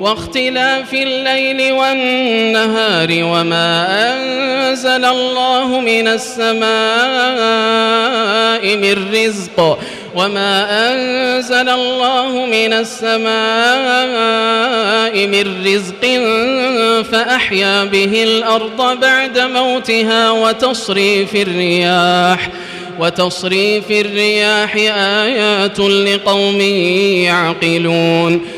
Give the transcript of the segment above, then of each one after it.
واختلاف الليل والنهار وما أنزل الله من السماء من رزق وما أنزل الله من السماء من رزق فأحيا به الأرض بعد موتها وتصريف الرياح وتصريف الرياح آيات لقوم يعقلون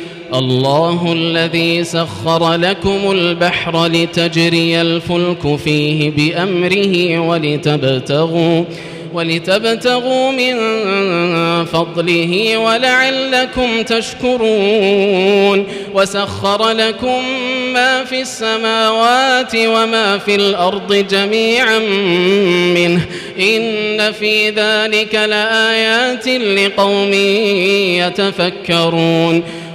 الله الذي سخر لكم البحر لتجري الفلك فيه بأمره ولتبتغوا ولتبتغوا من فضله ولعلكم تشكرون وسخر لكم ما في السماوات وما في الأرض جميعا منه إن في ذلك لآيات لقوم يتفكرون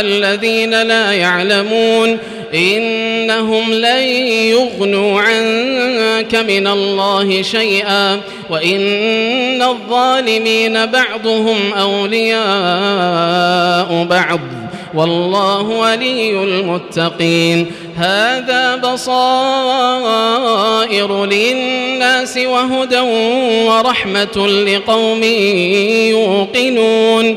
الذين لا يعلمون إنهم لن يغنوا عنك من الله شيئا وإن الظالمين بعضهم أولياء بعض والله ولي المتقين هذا بصائر للناس وهدى ورحمة لقوم يوقنون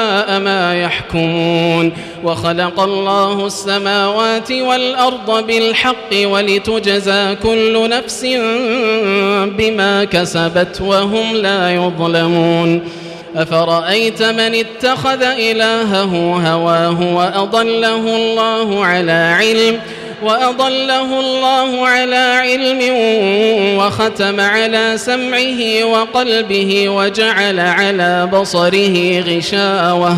يحكمون. وخلق الله السماوات والأرض بالحق ولتجزى كل نفس بما كسبت وهم لا يظلمون. أفرأيت من اتخذ إلهه هواه وأضله الله على علم وأضله الله على علم وختم على سمعه وقلبه وجعل على بصره غشاوة.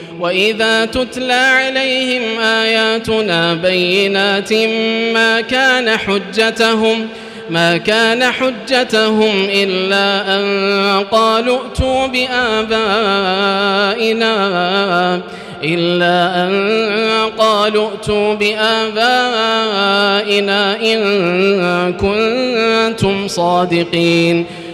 وإذا تتلى عليهم آياتنا بينات ما كان حجتهم ما كان حجتهم إلا أن قالوا ائتوا بآبائنا إلا أن قالوا ائتوا بآبائنا إن كنتم صادقين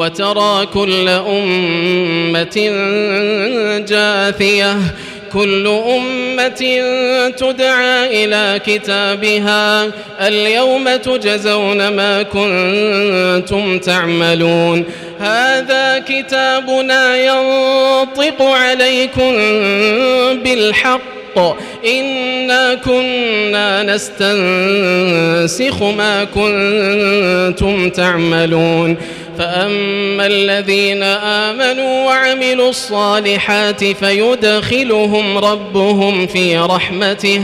وترى كل أمة جاثية كل أمة تدعى إلى كتابها اليوم تجزون ما كنتم تعملون. هذا كتابنا ينطق عليكم بالحق إنا كنا نستنسخ ما كنتم تعملون. فأما الذين آمنوا وعملوا الصالحات فيدخلهم ربهم في رحمته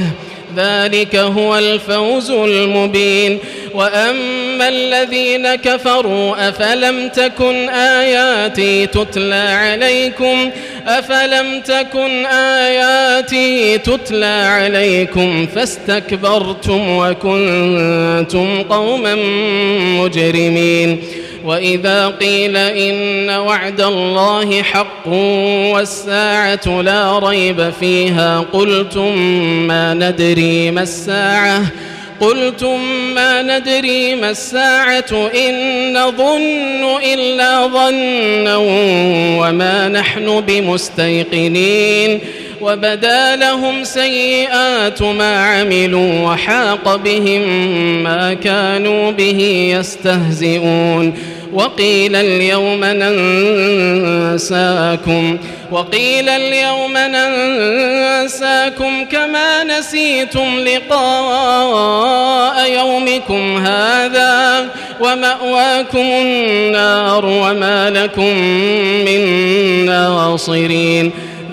ذلك هو الفوز المبين وأما الذين كفروا أفلم تكن آياتي تتلى عليكم أفلم تكن آياتي تتلى عليكم فاستكبرتم وكنتم قوما مجرمين وإذا قيل إن وعد الله حق والساعة لا ريب فيها قلتم ما ندري ما الساعة قلتم ما ندري ما الساعة إن نظن إلا ظنا وما نحن بمستيقنين وبدا لهم سيئات ما عملوا وحاق بهم ما كانوا به يستهزئون وقيل اليوم ننساكم وقيل اليوم ننساكم كما نسيتم لقاء يومكم هذا ومأواكم النار وما لكم من ناصرين.